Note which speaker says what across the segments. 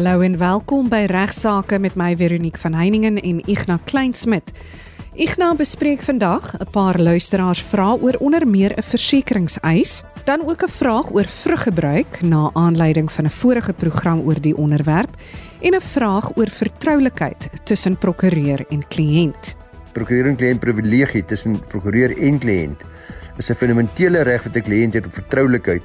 Speaker 1: Hallo en welkom by Regsake met my Veronique van Heiningen en Ignas Kleinsmid. Ignas bespreek vandag 'n paar luisteraars vra oor onder meer 'n versekeringseis, dan ook 'n vraag oor vruggebruik na aanleiding van 'n vorige program oor die onderwerp en 'n vraag oor vertroulikheid tussen prokureur en kliënt.
Speaker 2: Prokureur en kliënt privilegie tussen prokureur en kliënt is 'n fundamentele reg wat 'n kliënt het op vertroulikheid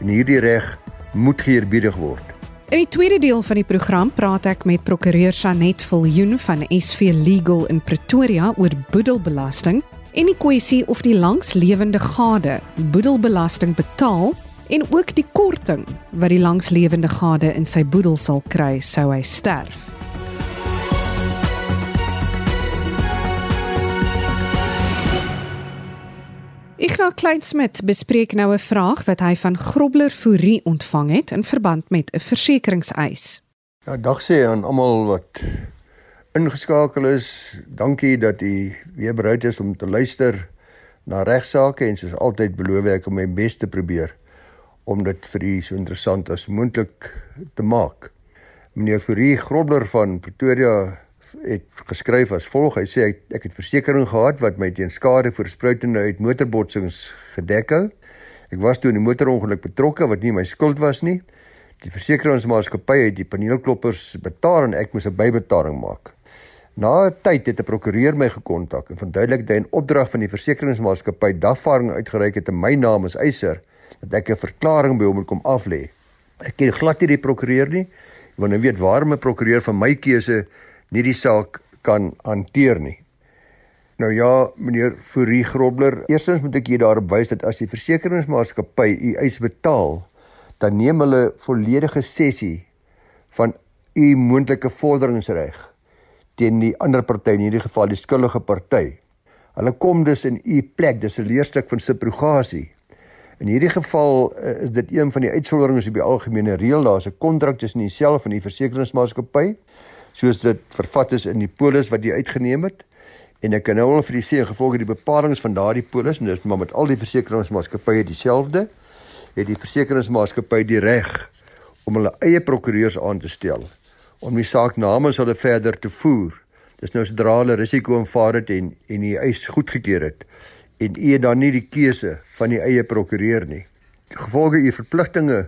Speaker 2: en hierdie reg moet geëerbiedig word.
Speaker 1: In die tweede deel van die program praat ek met prokureur Janet Viljoen van SV Legal in Pretoria oor boedelbelasting en die kwessie of die langslewende gade boedelbelasting betaal en ook die korting wat die langslewende gade in sy boedel sal kry sou hy sterf. Ignas Kleinsmid bespreek nou 'n vraag wat hy van Grobler Fourie ontvang het in verband met 'n versekeringseis.
Speaker 2: Ja, dag sê aan almal wat ingeskakel is. Dankie dat u weer bereid is om te luister na regsaake en soos altyd beloof ek om my bes te probeer om dit vir u so interessant as moontlik te maak. Meneer Fourie Grobler van Pretoria het geskryf as volg. Hy sê ek, ek het versekerings gehad wat my teen skade voorspruitende uit motorbotsings gedek hou. Ek was toe in 'n motorongeluk betrokke wat nie my skuld was nie. Die versekeringsmaatskappy het die paneelkloppers betaal en ek moes 'n bybetaling maak. Na 'n tyd het 'n prokureur my gekontak en verduidelik dat hy 'n opdrag van die versekeringsmaatskappy dagvaarding uitgereik het in my naam as eiser dat ek 'n verklaring by hom moet kom aflê. Ek ken glad nie die prokureur nie, want ek weet waarom 'n prokureur van my keuse nie die saak kan hanteer nie. Nou ja, meneer Fourie Grobler, eerstens moet ek julle daarop wys dat as die versekeringsmaatskappy u eis betaal, dan neem hulle volledige sessie van u moontlike vorderingsreg teen die ander party, in hierdie geval die skuldige party. Hulle kom dus in u plek, dis 'n leerstuk van subrogasie. In hierdie geval uh, is dit een van die uitsonderings op die algemene reël. Daar's 'n kontrak tussen jouself en die versekeringsmaatskappy soos dit vervat is in die polis wat jy uitgeneem het. En ek kan nou al vir die sê gevolge die bepalinge van daardie polis en dis maar met al die versekeringsmaatskappye dieselfde, het die versekeringsmaatskappy die reg om hulle eie prokureurs aan te stel om die saak namens hulle verder te voer. Dis nou sodra hulle risiko aanvaar het en en die eis goedgekeur het en u dan nie die keuse van die eie prokureur nie. Gevolge u verpligtinge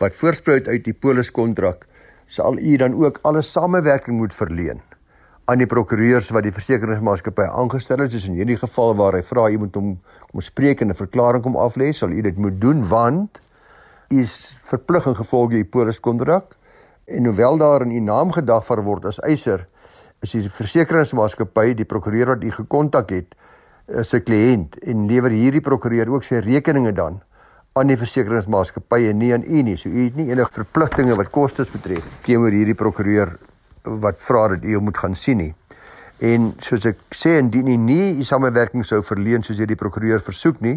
Speaker 2: wat voorspruit uit die poliskontrak sal u dan ook alle samewerking moet verleen aan die prokureurs wat die versekeringsmaatskappy aangestel het. Dus in hierdie geval waar hy vra u moet hom kom spreek en 'n verklaring kom aflê, sal u dit moet doen want u is verplig in gevolge u poliskontrak en hoewel daar in u naam gedagvaar word as eiser, is die versekeringsmaatskappy die prokureur wat u gekontak het, is 'n kliënt en lewer hierdie prokureur ook sy rekeninge dan aan die versekeringsmaatskappye nie aan u nie. So u het nie enige verpligtinge wat kostes betref teenoor hierdie prokureur wat vra dat u hom moet gaan sien nie. En soos ek sê indien u nie u samewerking sou verleen soos hierdie prokureur versoek nie,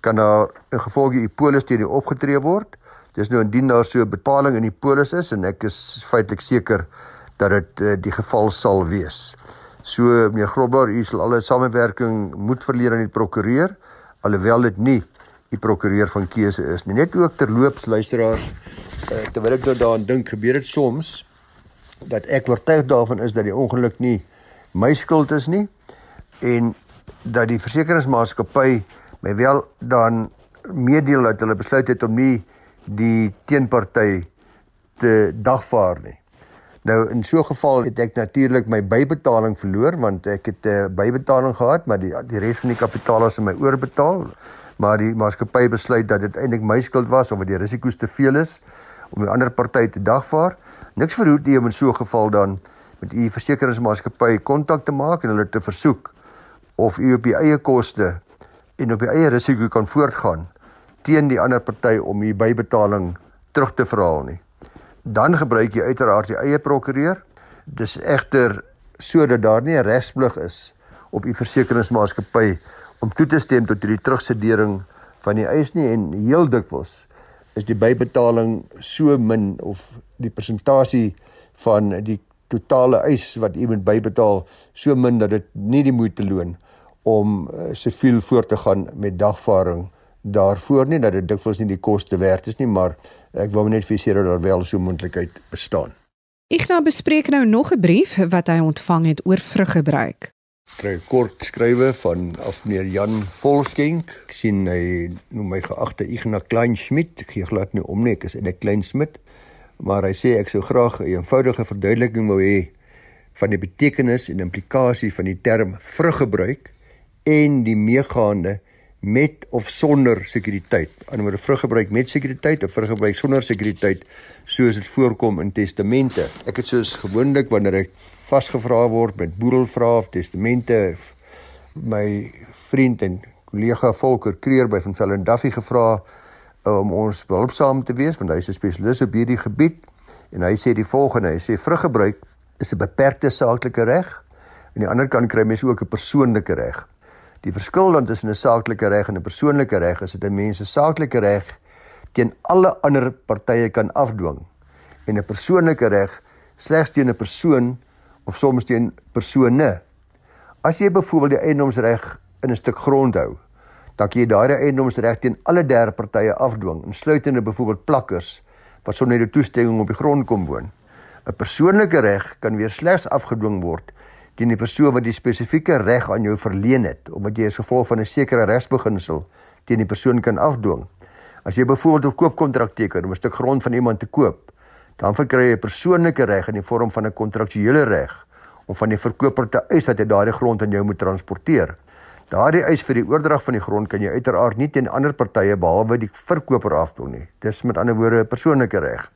Speaker 2: kan daar in gevolge u polis teen u opgetree word. Dis nou indien daar so 'n bepaling in die polis is en ek is feitelik seker dat dit uh, die geval sal wees. So meneer Grobler, u sal alle samewerking moet verleen aan die prokureur alhoewel dit nie die prokureur van keuse is nie. Net ook terloops luisteraars, uh, terwyl ek nou daaraan dink, gebeur dit soms dat ek oortuig daarvan is dat die ongeluk nie my skuld is nie en dat die versekeringsmaatskappy my wel dan meedeel dat hulle besluit het om nie die teenparty te dagvaar nie. Nou in so 'n geval het ek natuurlik my bybetaling verloor want ek het 'n uh, bybetaling gehad, maar die die res van die kapitaal is in my oorbetaal maar die maatskappy besluit dat dit eintlik my skuld was omdat die risiko's te veel is om die ander party te dagvaar. Niks verhoed nie om in so 'n geval dan met u versekeringsmaatskappy kontak te maak en hulle te versoek of u op u eie koste en op u eie risiko kan voortgaan teen die ander party om u bybetaling terug te verhaal nie. Dan gebruik jy uiteraard jou eie prokureur. Dis egter sodat daar nie 'n regsplig is op u versekeringsmaatskappy om toe te stem tot die terugsedering van die eis nie en heel dikwels is die bybetaling so min of die persentasie van die totale eis wat u moet bybetaal so min dat dit nie die moeite loon om uh, siviel voort te gaan met dagvaarding daarvoor nie dat dit dikwels nie die koste werd is nie maar ek wil net vir seker dat daar wel so moontlikheid bestaan
Speaker 1: Ignas bespreek nou nog 'n brief wat hy ontvang het oor vruggebruik.
Speaker 2: Kry kort skrywe van af meneer Jan Volskenk. Ek sien hy noem my geagte Ignas Klein Schmidt. Ek gee glad nie om nie, ek is 'n Klein Schmidt. Maar hy sê ek sou graag 'n eenvoudige verduideliking wou hê van die betekenis en implikasie van die term vruggebruik en die meegaande met of sonder sekuriteit. Anderswoorde vruggebruik met sekuriteit of vruggebruik sonder sekuriteit soos dit voorkom in testamente. Ek het soos gewoonlik wanneer ek vasgevra word met boedelvrae of testamente my vriend en kollega Volker Kreer by van Velden Duffy gevra uh, om ons behulpsaam te wees want hy is 'n spesialis op hierdie gebied en hy sê die volgende hy sê vruggebruik is 'n beperkte saaklike reg en aan die ander kant kry mense ook 'n persoonlike reg. Die verskil dan tussen 'n saaklike reg en 'n persoonlike reg is dat 'n mens 'n saaklike reg teen alle ander partye kan afdwing en 'n persoonlike reg slegs teen 'n persoon of soms teen persone. As jy byvoorbeeld die eiendomsreg in 'n stuk grond hou, dan kan jy daardie eiendomsreg teen alle derde partye afdwing, insluitende byvoorbeeld plakkers wat sonder die toestemming op die grond kom woon. 'n Persoonlike reg kan weer slegs afgedwing word teen die persoon wat die spesifieke reg aan jou verleen het of wat jy as gevolg van 'n sekere regsbeginsel teen die persoon kan afdwing. As jy byvoorbeeld 'n koopkontrak teken om 'n stuk grond van iemand te koop, dan verkry jy 'n persoonlike reg in die vorm van 'n kontraktuele reg om van die verkoper te eis dat hy daardie grond aan jou moet transporteer. Daardie eis vir die oordrag van die grond kan jy uiteraard nie teen ander partye behalwe die verkoper afdwing nie. Dis met ander woorde 'n persoonlike reg.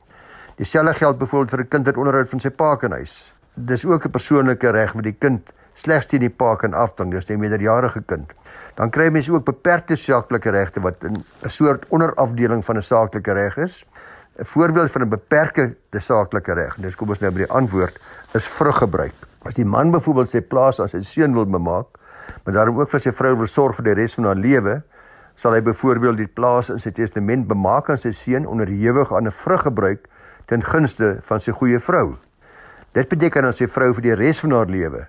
Speaker 2: Dieselfde geld byvoorbeeld vir 'n kind wat onderhoud van sy pa kan eis dis ook 'n persoonlike reg wat die kind slegs teen die pa kan afdwing, dis 'n meerderjarige kind. Dan kry mense ook beperkte saaklike regte wat 'n soort onderafdeling van 'n saaklike reg is. 'n Voorbeeld van 'n beperkte saaklike reg, dis kom ons nou by die antwoord, is vruggebruik. As die man byvoorbeeld sy plaas aan sy seun wil bemaak, maar daarom ook vir sy vrou wil sorg vir die res van haar lewe, sal hy byvoorbeeld die plaas in sy testament bemaak aan sy seun onderhewig aan 'n vruggebruik ten gunste van sy goeie vrou. Dit beteken dat sy vrou vir die res van haar lewe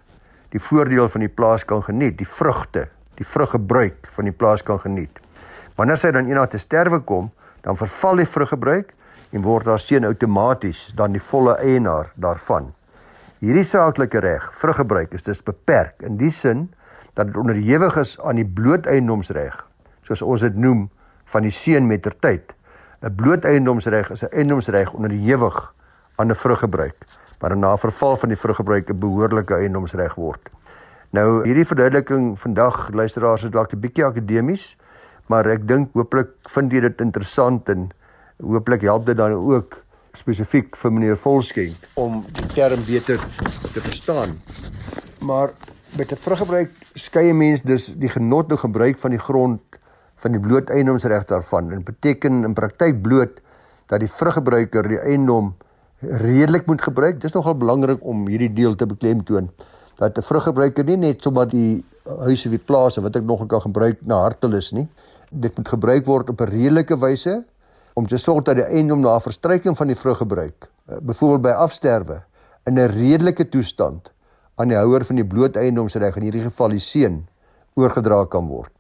Speaker 2: die voordeel van die plaas kan geniet, die vrugte, die vruggebruik van die plaas kan geniet. Wanneer sy dan eendag te sterwe kom, dan verval die vruggebruik en word haar seun outomaties dan die volle eienaar daarvan. Hierdie saaklike reg, vruggebruik is dus beperk in die sin dat dit onderhewig is aan die bloot eiendomsreg, soos ons dit noem van die seun met ter tyd. 'n Bloot eiendomsreg is 'n eiendomsreg onderhewig aan 'n vruggebruik maar na verval van die vruggebruik 'n behoorlike eiendomsreg word. Nou hierdie verduideliking vandag luisteraars is dalk 'n bietjie akademies, maar ek dink hooplik vind jy dit interessant en hooplik help dit dan ook spesifiek vir meneer Volskenk om die term beter te verstaan. Maar met 'n vruggebruik skei 'n mens dus die genotte gebruik van die grond van die bloot eiendomsreg daarvan. Dit beteken in praktyk bloot dat die vruggebruiker die eiendom redelik moet gebruik. Dis nogal belangrik om hierdie deel te beklemtoon dat 'n vruggebruiker nie net sommer die huise wie plase wat ek nog kan gebruik na hartelus nie. Dit moet gebruik word op 'n redelike wyse om te sorg dat die eiendom na verstryking van die vruggebruik, eh, byvoorbeeld by afsterwe, in 'n redelike toestand aan die houer van die bloot eiendomsreg in hierdie geval die seun oorgedra kan word.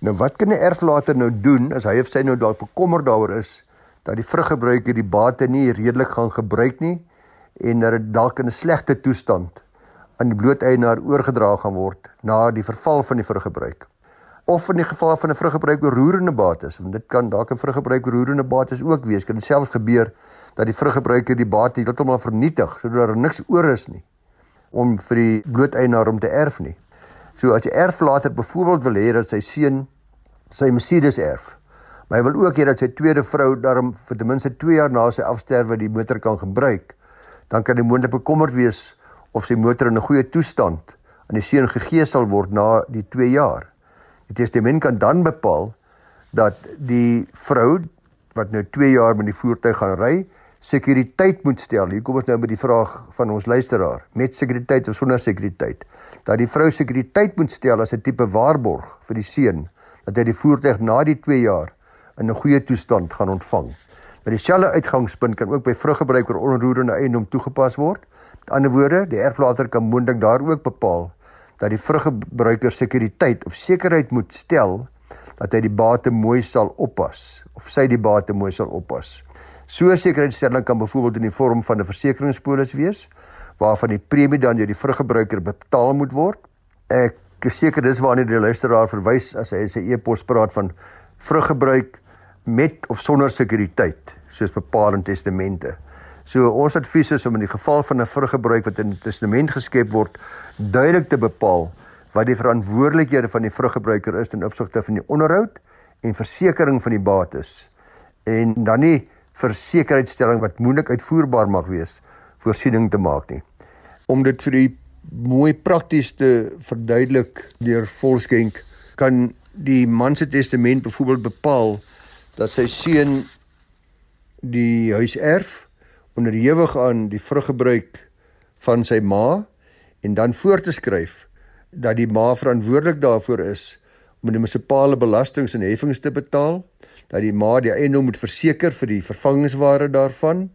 Speaker 2: Nou wat kan 'n erflater nou doen as hy of sy nou dalk bekommerd daaroor is dat die vruggebruiker die bate nie redelik gaan gebruik nie en dat dit dalk in 'n slegte toestand aan die blooteienaar oorgedra gaan word na die verval van die vruggebruik. Of in die geval van 'n vruggebruik oorroerende bates, want dit kan dalk 'n vruggebruik oorroerende bates ook wees. Kan selfs gebeur dat die vruggebruiker die bate heeltemal vernietig sodat daar niks oor is nie om vir die blooteienaar om te erf nie. So as die erflater byvoorbeeld wil hê dat sy seun sy Mercedes erf, Maar hy wil ook hê dat sy tweede vrou daarom vir ten minste 2 jaar na sy afsterwe die motor kan gebruik. Dan kan hy moontlik bekommerd wees of sy motor in 'n goeie toestand aan die seun gegee sal word na die 2 jaar. Die testament kan dan bepaal dat die vrou wat nou 2 jaar met die voertuig gaan ry, sekuriteit moet stel. Hier kom ons nou by die vraag van ons luisteraar, met sekuriteit of sonder sekuriteit. Dat die vrou sekuriteit moet stel as 'n tipe waarborg vir die seun dat hy die voertuig na die 2 jaar in 'n goeie toestand gaan ontvang. Maar dieselfde uitgangspunt kan ook by vruggebruik oor onroerende eiendom toegepas word. Met ander woorde, die erflater kan moontlik daar ook bepaal dat die vruggebruiker sekuriteit of sekerheid moet stel dat hy die bate mooi sal oppas of sy die bate mooi sal oppas. So 'n sekuriteitsstelling kan byvoorbeeld in die vorm van 'n versekeringspolis wees waarvan die premie dan deur die vruggebruiker betaal moet word. Ek is seker dis waarna die luisteraar verwys as hy sy e-pos praat van vruggebruik met of sonder sekuriteit, soos bepaal in testamente. So ons advies is om in die geval van 'n vruggebruik wat in 'n testament geskep word, duidelik te bepaal wat die verantwoordelikhede van die vruggebruiker is ten opsigte van die onderhoud en versekering van die bates. En dan nie versekerheidstelling wat moontlik uitvoerbaar mag wees voorsiening te maak nie. Om dit vir die mooi prakties te verduidelik deur volskenk kan die man se testament byvoorbeeld bepaal dat sy seun die huis erf onderhewig aan die vruggebruik van sy ma en dan voor te skryf dat die ma verantwoordelik daarvoor is om die munisipale belastings en heffings te betaal, dat die ma die eiendom moet verseker vir die vervangingswaarde daarvan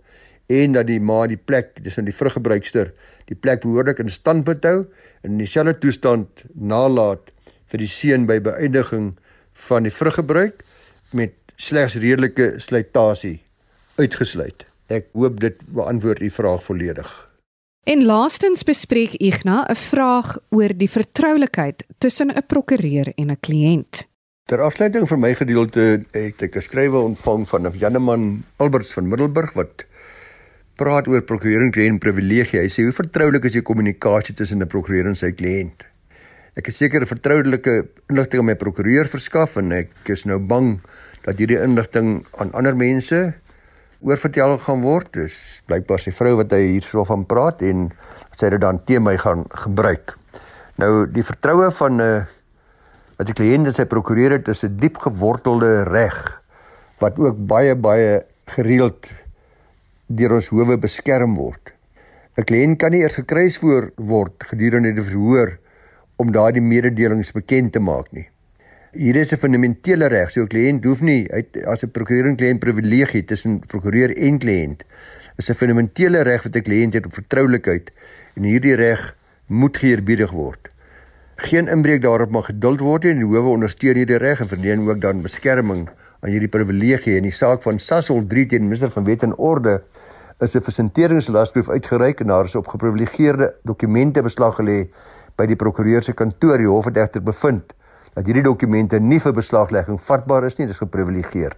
Speaker 2: en dat die ma die plek, dis in die vruggebruikster, die plek behoorlik in stand behou en in dieselfde toestand nalat vir die seun by beëindiging van die vruggebruik met slegs redelike slytasie uitgesluit. Ek hoop dit beantwoord u vraag volledig.
Speaker 1: En laastens bespreek Igna 'n vraag oor die vertroulikheid tussen 'n prokureur en 'n kliënt.
Speaker 2: Ter afsluiting van my gedeelte het ek 'n skrywe ontvang van 'n Janeman Alberts van Middelburg wat praat oor prokureur en kliënt privilegie. Hy sê hoe vertroulik is die kommunikasie tussen 'n prokureur en sy kliënt? Ek het seker 'n vertroulike inligting aan my prokureur verskaf en ek is nou bang dat hierdie inligting aan ander mense oorvertel gaan word. Dis blykbaar sy vrou wat hy hierso van praat en sy dit dan teen my gaan gebruik. Nou die vertroue van 'n uh, wat die kliënt en sy prokureur het is 'n diep gewortelde reg wat ook baie baie gereeld deur ons howe beskerm word. 'n Kliënt kan nie eers gekruis word gedurende die verhoor om daardie mededelings bekend te maak nie hier is 'n fundamentele reg. So 'n kliënt hoef nie uit as 'n prokureur en kliënt privilegie tussen prokureur en kliënt. Is 'n fundamentele reg wat 'n kliënt het op vertroulikheid en hierdie reg moet geëerbiedig word. Geen inbreuk daarop mag geduld word nie en die howe ondersteun hierdie reg en verleen ook dan beskerming aan hierdie privilegie in die saak van Sasol 3 teen minister van Wet en Orde is 'n versenteringslasbrief uitgereik en daar is op geprivilegeerde dokumente beslag gelê by die prokureur se kantoor die hof het egter bevind dat hierdie dokumente nie vir beslaglegging vatbaar is nie, dis geprivilegeerd.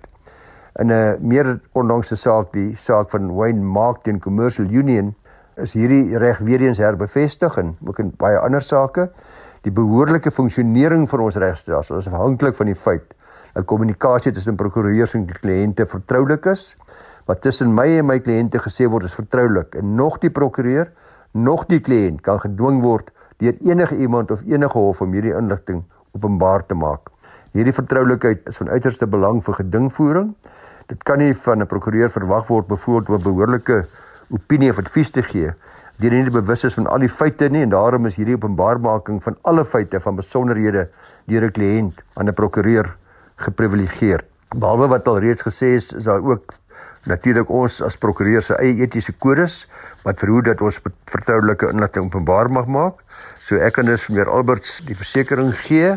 Speaker 2: In 'n meer onlangse saak, die saak van Wayne Mark teen Commercial Union, is hierdie reg weer eens herbevestig en ook in baie ander sake. Die behoorlike funksionering van ons regstelsel is afhanklik van die feit dat kommunikasie tussen prokureurs en kliënte vertroulik is. Wat tussen my en my kliënte gesê word is vertroulik en nog die prokureur, nog die kliënt kan gedwing word deur enige iemand of enige hof om hierdie inligting openbaar te maak. Hierdie vertroulikheid is van uiterste belang vir gedingvoering. Dit kan nie van 'n prokureur verwag word byvoorbeeld om 'n behoorlike opinie of advies te gee deur nie bewus is van al die feite nie en daarom is hierdie openbaarmaking van alle feite van besonderhede deur 'n kliënt aan 'n prokureur geprivilegeer. Behalwe wat al reeds gesê is, is daar ook natuurlik ons as prokureur se eie etiese kodes wat verhoed dat ons vertroulike inligting openbaar mag maak. So ek kan dus vir Alberts die versekering gee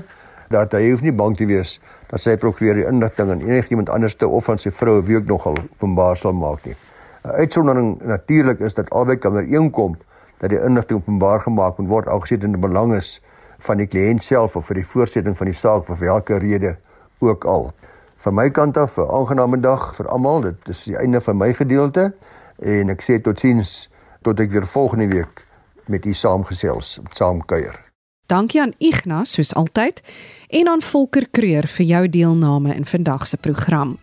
Speaker 2: dat hy hoef nie bang te wees dat sy prokureur die inligting aan enigiemand anders te of aan sy vrou wie ook nogal openbaar sal maak nie. 'n Uitsondering natuurlik is dat albei kan ooreenkom dat die inligting openbaar gemaak moet word algesien in die belang is van die kliënt self of vir die voortsetting van die saak vir watter rede ook al. Van my kant af 'n aangename dag vir almal. Dit is die einde van my gedeelte en ek sê totiens tot ek weer volgende week met u saamgesels, saamkuier.
Speaker 1: Dankie aan Ignas soos altyd en aan Volker Kreur vir jou deelname in vandag se program.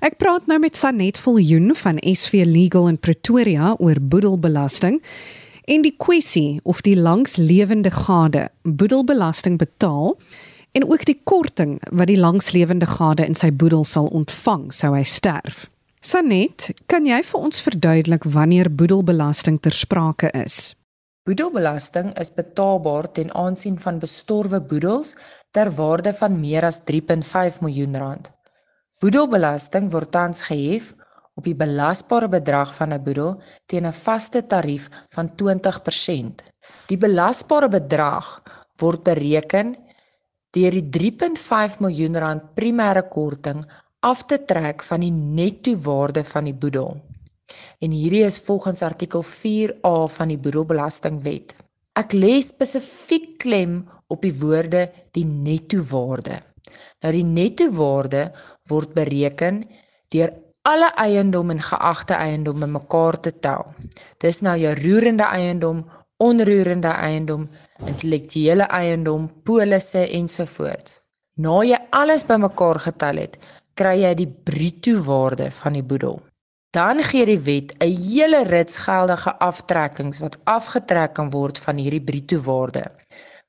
Speaker 1: Ek praat nou met Sanet Viljoen van SV Legal in Pretoria oor boedelbelasting en die kwessie of die langslewende gade boedelbelasting betaal en ook die korting wat die langslewende gade in sy boedel sal ontvang sou hy sterf. Sanet, kan jy vir ons verduidelik wanneer boedelbelasting ter sprake is?
Speaker 3: Boedelbelasting is betaalbaar ten aansien van bestorwe boedels ter waarde van meer as 3.5 miljoen rand. Boedelbelasting word tans gehef op die belasbare bedrag van 'n boedel teen 'n vaste tarief van 20%. Die belasbare bedrag word bereken deur die 3.5 miljoen rand primêre korting af te trek van die netto waarde van die boedel. En hierdie is volgens artikel 4A van die boedelbelastingwet. Ek lê spesifiek klem op die woorde die netto waarde. Nou die netto waarde word bereken deur alle eiendom en geagte eiendom bymekaar te tel. Dis nou jou roerende eiendom, onroerende eiendom, intellektuele eiendom, polisse ensovoorts. Na jy alles bymekaar getel het, kry jy die bruto waarde van die boedel dan gee die wet 'n hele rits geldige aftrekkings wat afgetrek kan word van hierdie bruto waarde.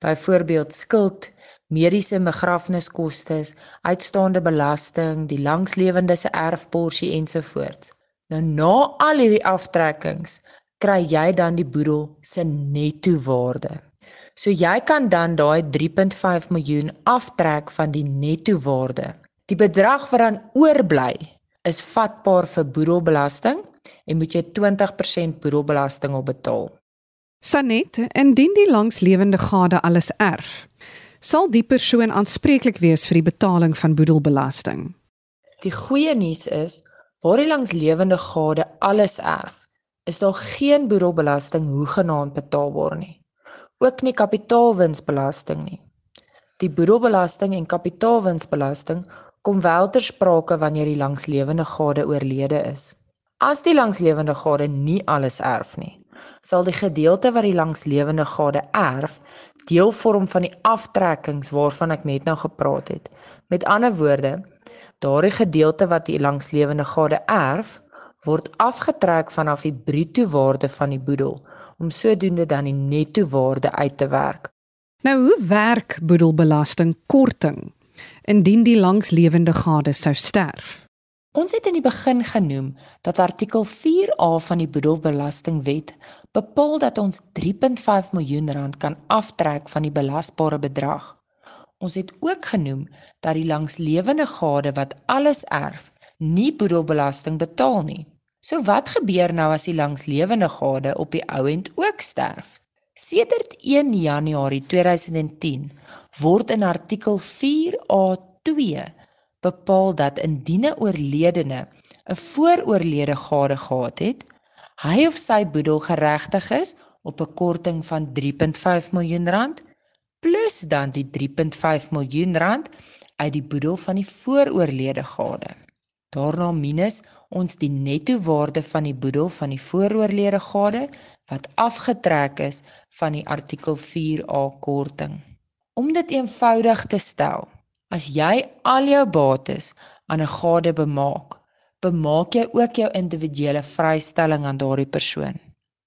Speaker 3: Byvoorbeeld skuld, mediese begrafniskoste, uitstaande belasting, die langslewende se erfporsie ensovoorts. Nou na al hierdie aftrekkings kry jy dan die boedel se netto waarde. So jy kan dan daai 3.5 miljoen aftrek van die netto waarde. Die bedrag wat dan oorbly is vatbaar vir boedelbelasting en moet jy 20% boedelbelasting op betaal.
Speaker 1: Sanet, indien die langslewende gade alles erf, sal die persoon aanspreeklik wees vir die betaling van boedelbelasting.
Speaker 3: Die goeie nuus is, waar die langslewende gade alles erf, is daar geen boedelbelasting hoegenaamd betaalbaar nie. Ook nie kapitaalwinsbelasting nie. Die boedelbelasting en kapitaalwinsbelasting kom wel ter sprake wanneer die langslewende gade oorlede is. As die langslewende gade nie alles erf nie, sal die gedeelte wat die langslewende gade erf, deel vorm van die aftrekkings waarvan ek net nou gepraat het. Met ander woorde, daardie gedeelte wat die langslewende gade erf, word afgetrek vanaf die bruto waarde van die boedel om sodoende dan die netto waarde uit te werk.
Speaker 1: Nou hoe werk boedelbelasting korting? indien die langslewende gade sou sterf.
Speaker 3: Ons het in die begin genoem dat artikel 4A van die boedelbelastingwet bepaal dat ons 3.5 miljoen rand kan aftrek van die belasbare bedrag. Ons het ook genoem dat die langslewende gade wat alles erf, nie boedelbelasting betaal nie. So wat gebeur nou as die langslewende gade op die ou end ook sterf? Sedert 1 Januarie 2010 word in artikel 4A2 bepaal dat indien 'n oorledene 'n vooroorlede gade gehad het, hy of sy boedel geregtig is op 'n korting van 3.5 miljoen rand plus dan die 3.5 miljoen rand uit die boedel van die vooroorlede gade. Daarna minus ons die netto waarde van die boedel van die vooroorlede gade wat afgetrek is van die artikel 4A korting. Om dit eenvoudig te stel, as jy al jou bates aan 'n gade bemaak, bemaak jy ook jou individuele vrystelling aan daardie persoon.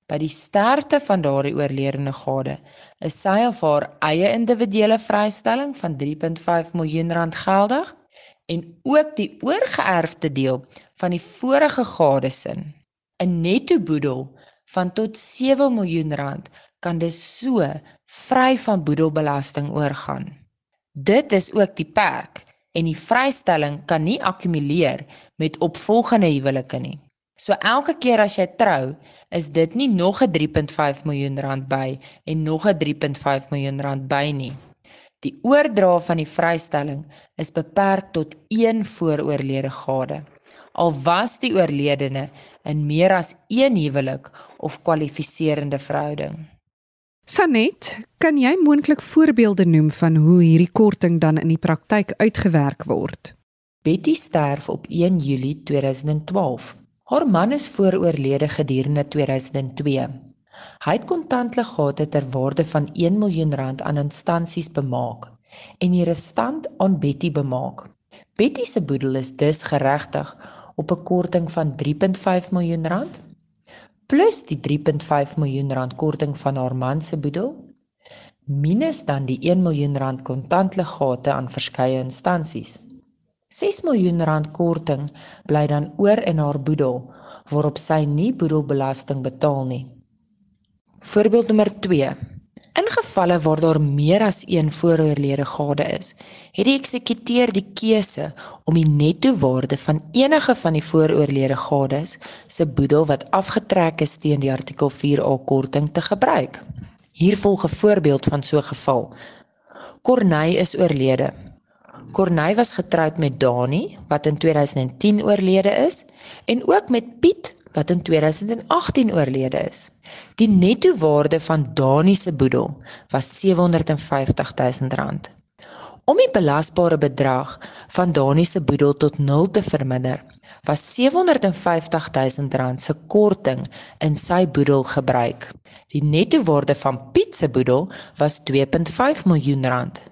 Speaker 3: By die sterfte van daardie oorledene gade, is sy of haar eie individuele vrystelling van 3.5 miljoen rand geldig en ook die oorgeerfde deel van die vorige gadesin. 'n Netto boedel van tot 7 miljoen rand kan dus so vry van boedelbelasting oorgaan. Dit is ook die perk en die vrystelling kan nie akkumuleer met opvolgende huwelike nie. So elke keer as jy trou, is dit nie nog 'n 3.5 miljoen rand by en nog 'n 3.5 miljoen rand by nie. Die oordra van die vrystelling is beperk tot een vooroorlede gade al was die oorledene in meer as een huwelik of kwalifiserende verhouding.
Speaker 1: Sanet, kan jy moontlik voorbeelde noem van hoe hierdie korting dan in die praktyk uitgewerk word?
Speaker 3: Betty sterf op 1 Julie 2012. Haar man is vooroorlede gedurende 2002. Hy het kontantlegate ter waarde van 1 miljoen rand aan instansies bemaak en die restant aan Betty bemaak. Betty se boedel is dus geregtig op 'n korting van 3.5 miljoen rand plus die 3.5 miljoen rand korting van haar man se boedel minus dan die 1 miljoen rand kontantlegate aan verskeie instansies. 6 miljoen rand korting bly dan oor in haar boedel waarop sy nie boedelbelasting betaal nie. Voorbeeld nommer In gevalle waar daar meer as een vooroorlede gade is, het die eksekuteur die keuse om die netto waarde van enige van die vooroorlede gades se boedel wat afgetrek is teen die artikel 4A korting te gebruik. Hier volg 'n voorbeeld van so 'n geval. Corneille is oorlede. Corneille was getroud met Dani wat in 2010 oorlede is en ook met Piet wat in 2018 oorlede is. Die netto waarde van Dani se boedel was R750 000. Om die belasbare bedrag van Dani se boedel tot 0 te verminder, was R750 000 se korting in sy boedel gebruik. Die netto waarde van Piet se boedel was 2.5 miljoen rand.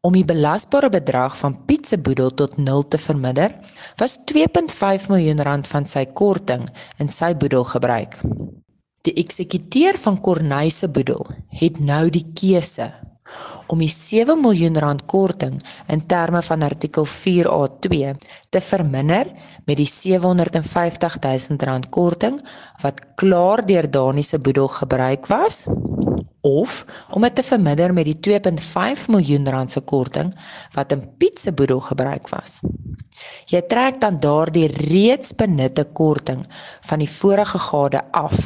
Speaker 3: Om die belasbare bedrag van Piet se boedel tot 0 te verminder, was 2.5 miljoen rand van sy korting in sy boedel gebruik. Die eksekuteur van Corneille se boedel het nou die keuse om die 7 miljoen rand korting in terme van artikel 4A2 te verminder met die 750 000 rand korting wat klaar deur Dani se boedel gebruik was of om dit te verminder met die 2.5 miljoen rand se korting wat in Piet se boedel gebruik was. Jy trek dan daardie reeds benutte korting van die vorige gade af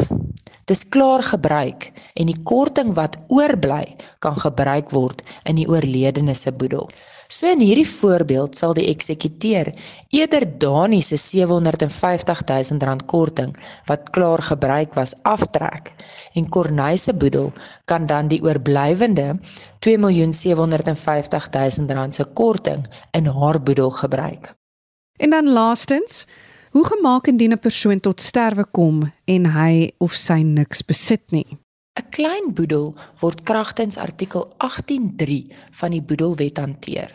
Speaker 3: Dis klaar gebruik en die korting wat oorbly kan gebruik word in die oorledene se boedel. So in hierdie voorbeeld sal die eksekuteur eerder Dani se 750 000 rand korting wat klaar gebruik was aftrek en Corneille se boedel kan dan die oorblywende 2 750 000 rand se korting in haar boedel gebruik.
Speaker 1: En dan laastens Hoe gemaak indien 'n persoon tot sterwe kom en hy of sy niks besit nie?
Speaker 3: 'n Klein boedel word kragtens artikel 18.3 van die boedelwet hanteer.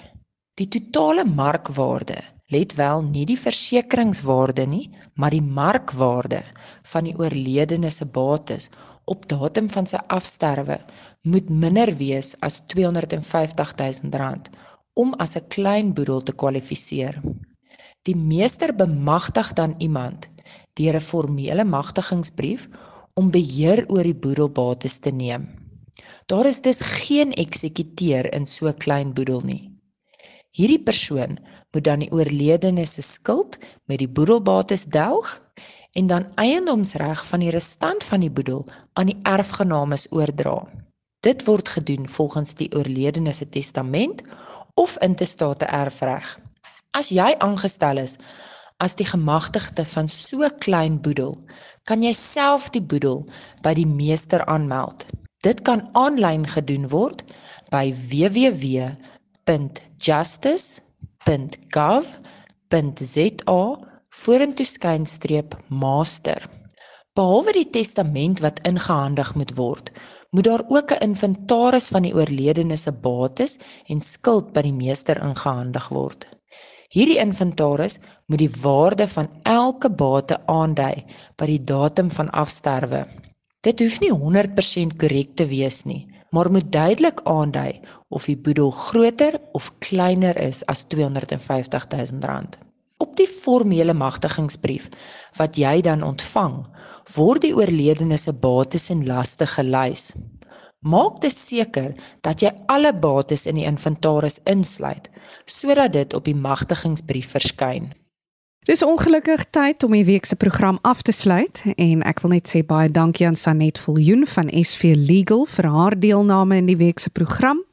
Speaker 3: Die totale markwaarde, let wel nie die versekeringswaarde nie, maar die markwaarde van die oorledene se bates op datum van sy afsterwe moet minder wees as R250 000 om as 'n klein boedel te kwalifiseer. Die meester bemagtig dan iemand deur 'n formele magtigingsbrief om beheer oor die boedelbates te neem. Daar is dus geen eksekuteur in so klein boedel nie. Hierdie persoon moet dan die oorledene se skuld met die boedelbates delg en dan eiendomsreg van die restant van die boedel aan die erfgenames oordra. Dit word gedoen volgens die oorledene se testament of intestate erfreg. As jy aangestel is as die gemagtigde van so klein boedel, kan jy self die boedel by die meester aanmeld. Dit kan aanlyn gedoen word by www.justice.gov.za vorentoe skynstreep master. Behalwe die testament wat ingehandig moet word, moet daar ook 'n inventaris van die oorledene se bates en skuld by die meester ingehandig word. Hierdie inventaris moet die waarde van elke bate aandui by die datum van afsterwe. Dit hoef nie 100% korrek te wees nie, maar moet duidelik aandui of die boedel groter of kleiner is as R250 000. Op die formele magtigingsbrief wat jy dan ontvang, word die oorledene se bates en laste gelys. Maak dit seker dat jy alle bates in die inventaris insluit sodat dit op die magtigingsbrief verskyn.
Speaker 1: Dis ongelukkig tyd om die week se program af te sluit en ek wil net sê baie dankie aan Sanet Viljoen van SV Legal vir haar deelname in die week se program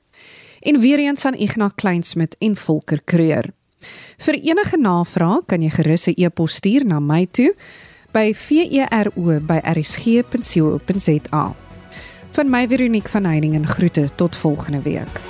Speaker 1: en weer eens aan Ignas Kleinsmid en Volker Kreur. Vir enige navrae kan jy gerus 'n e-pos stuur na my toe by vero@rsg.co.za. Van my Veronique van Heiningen groete tot volgende week.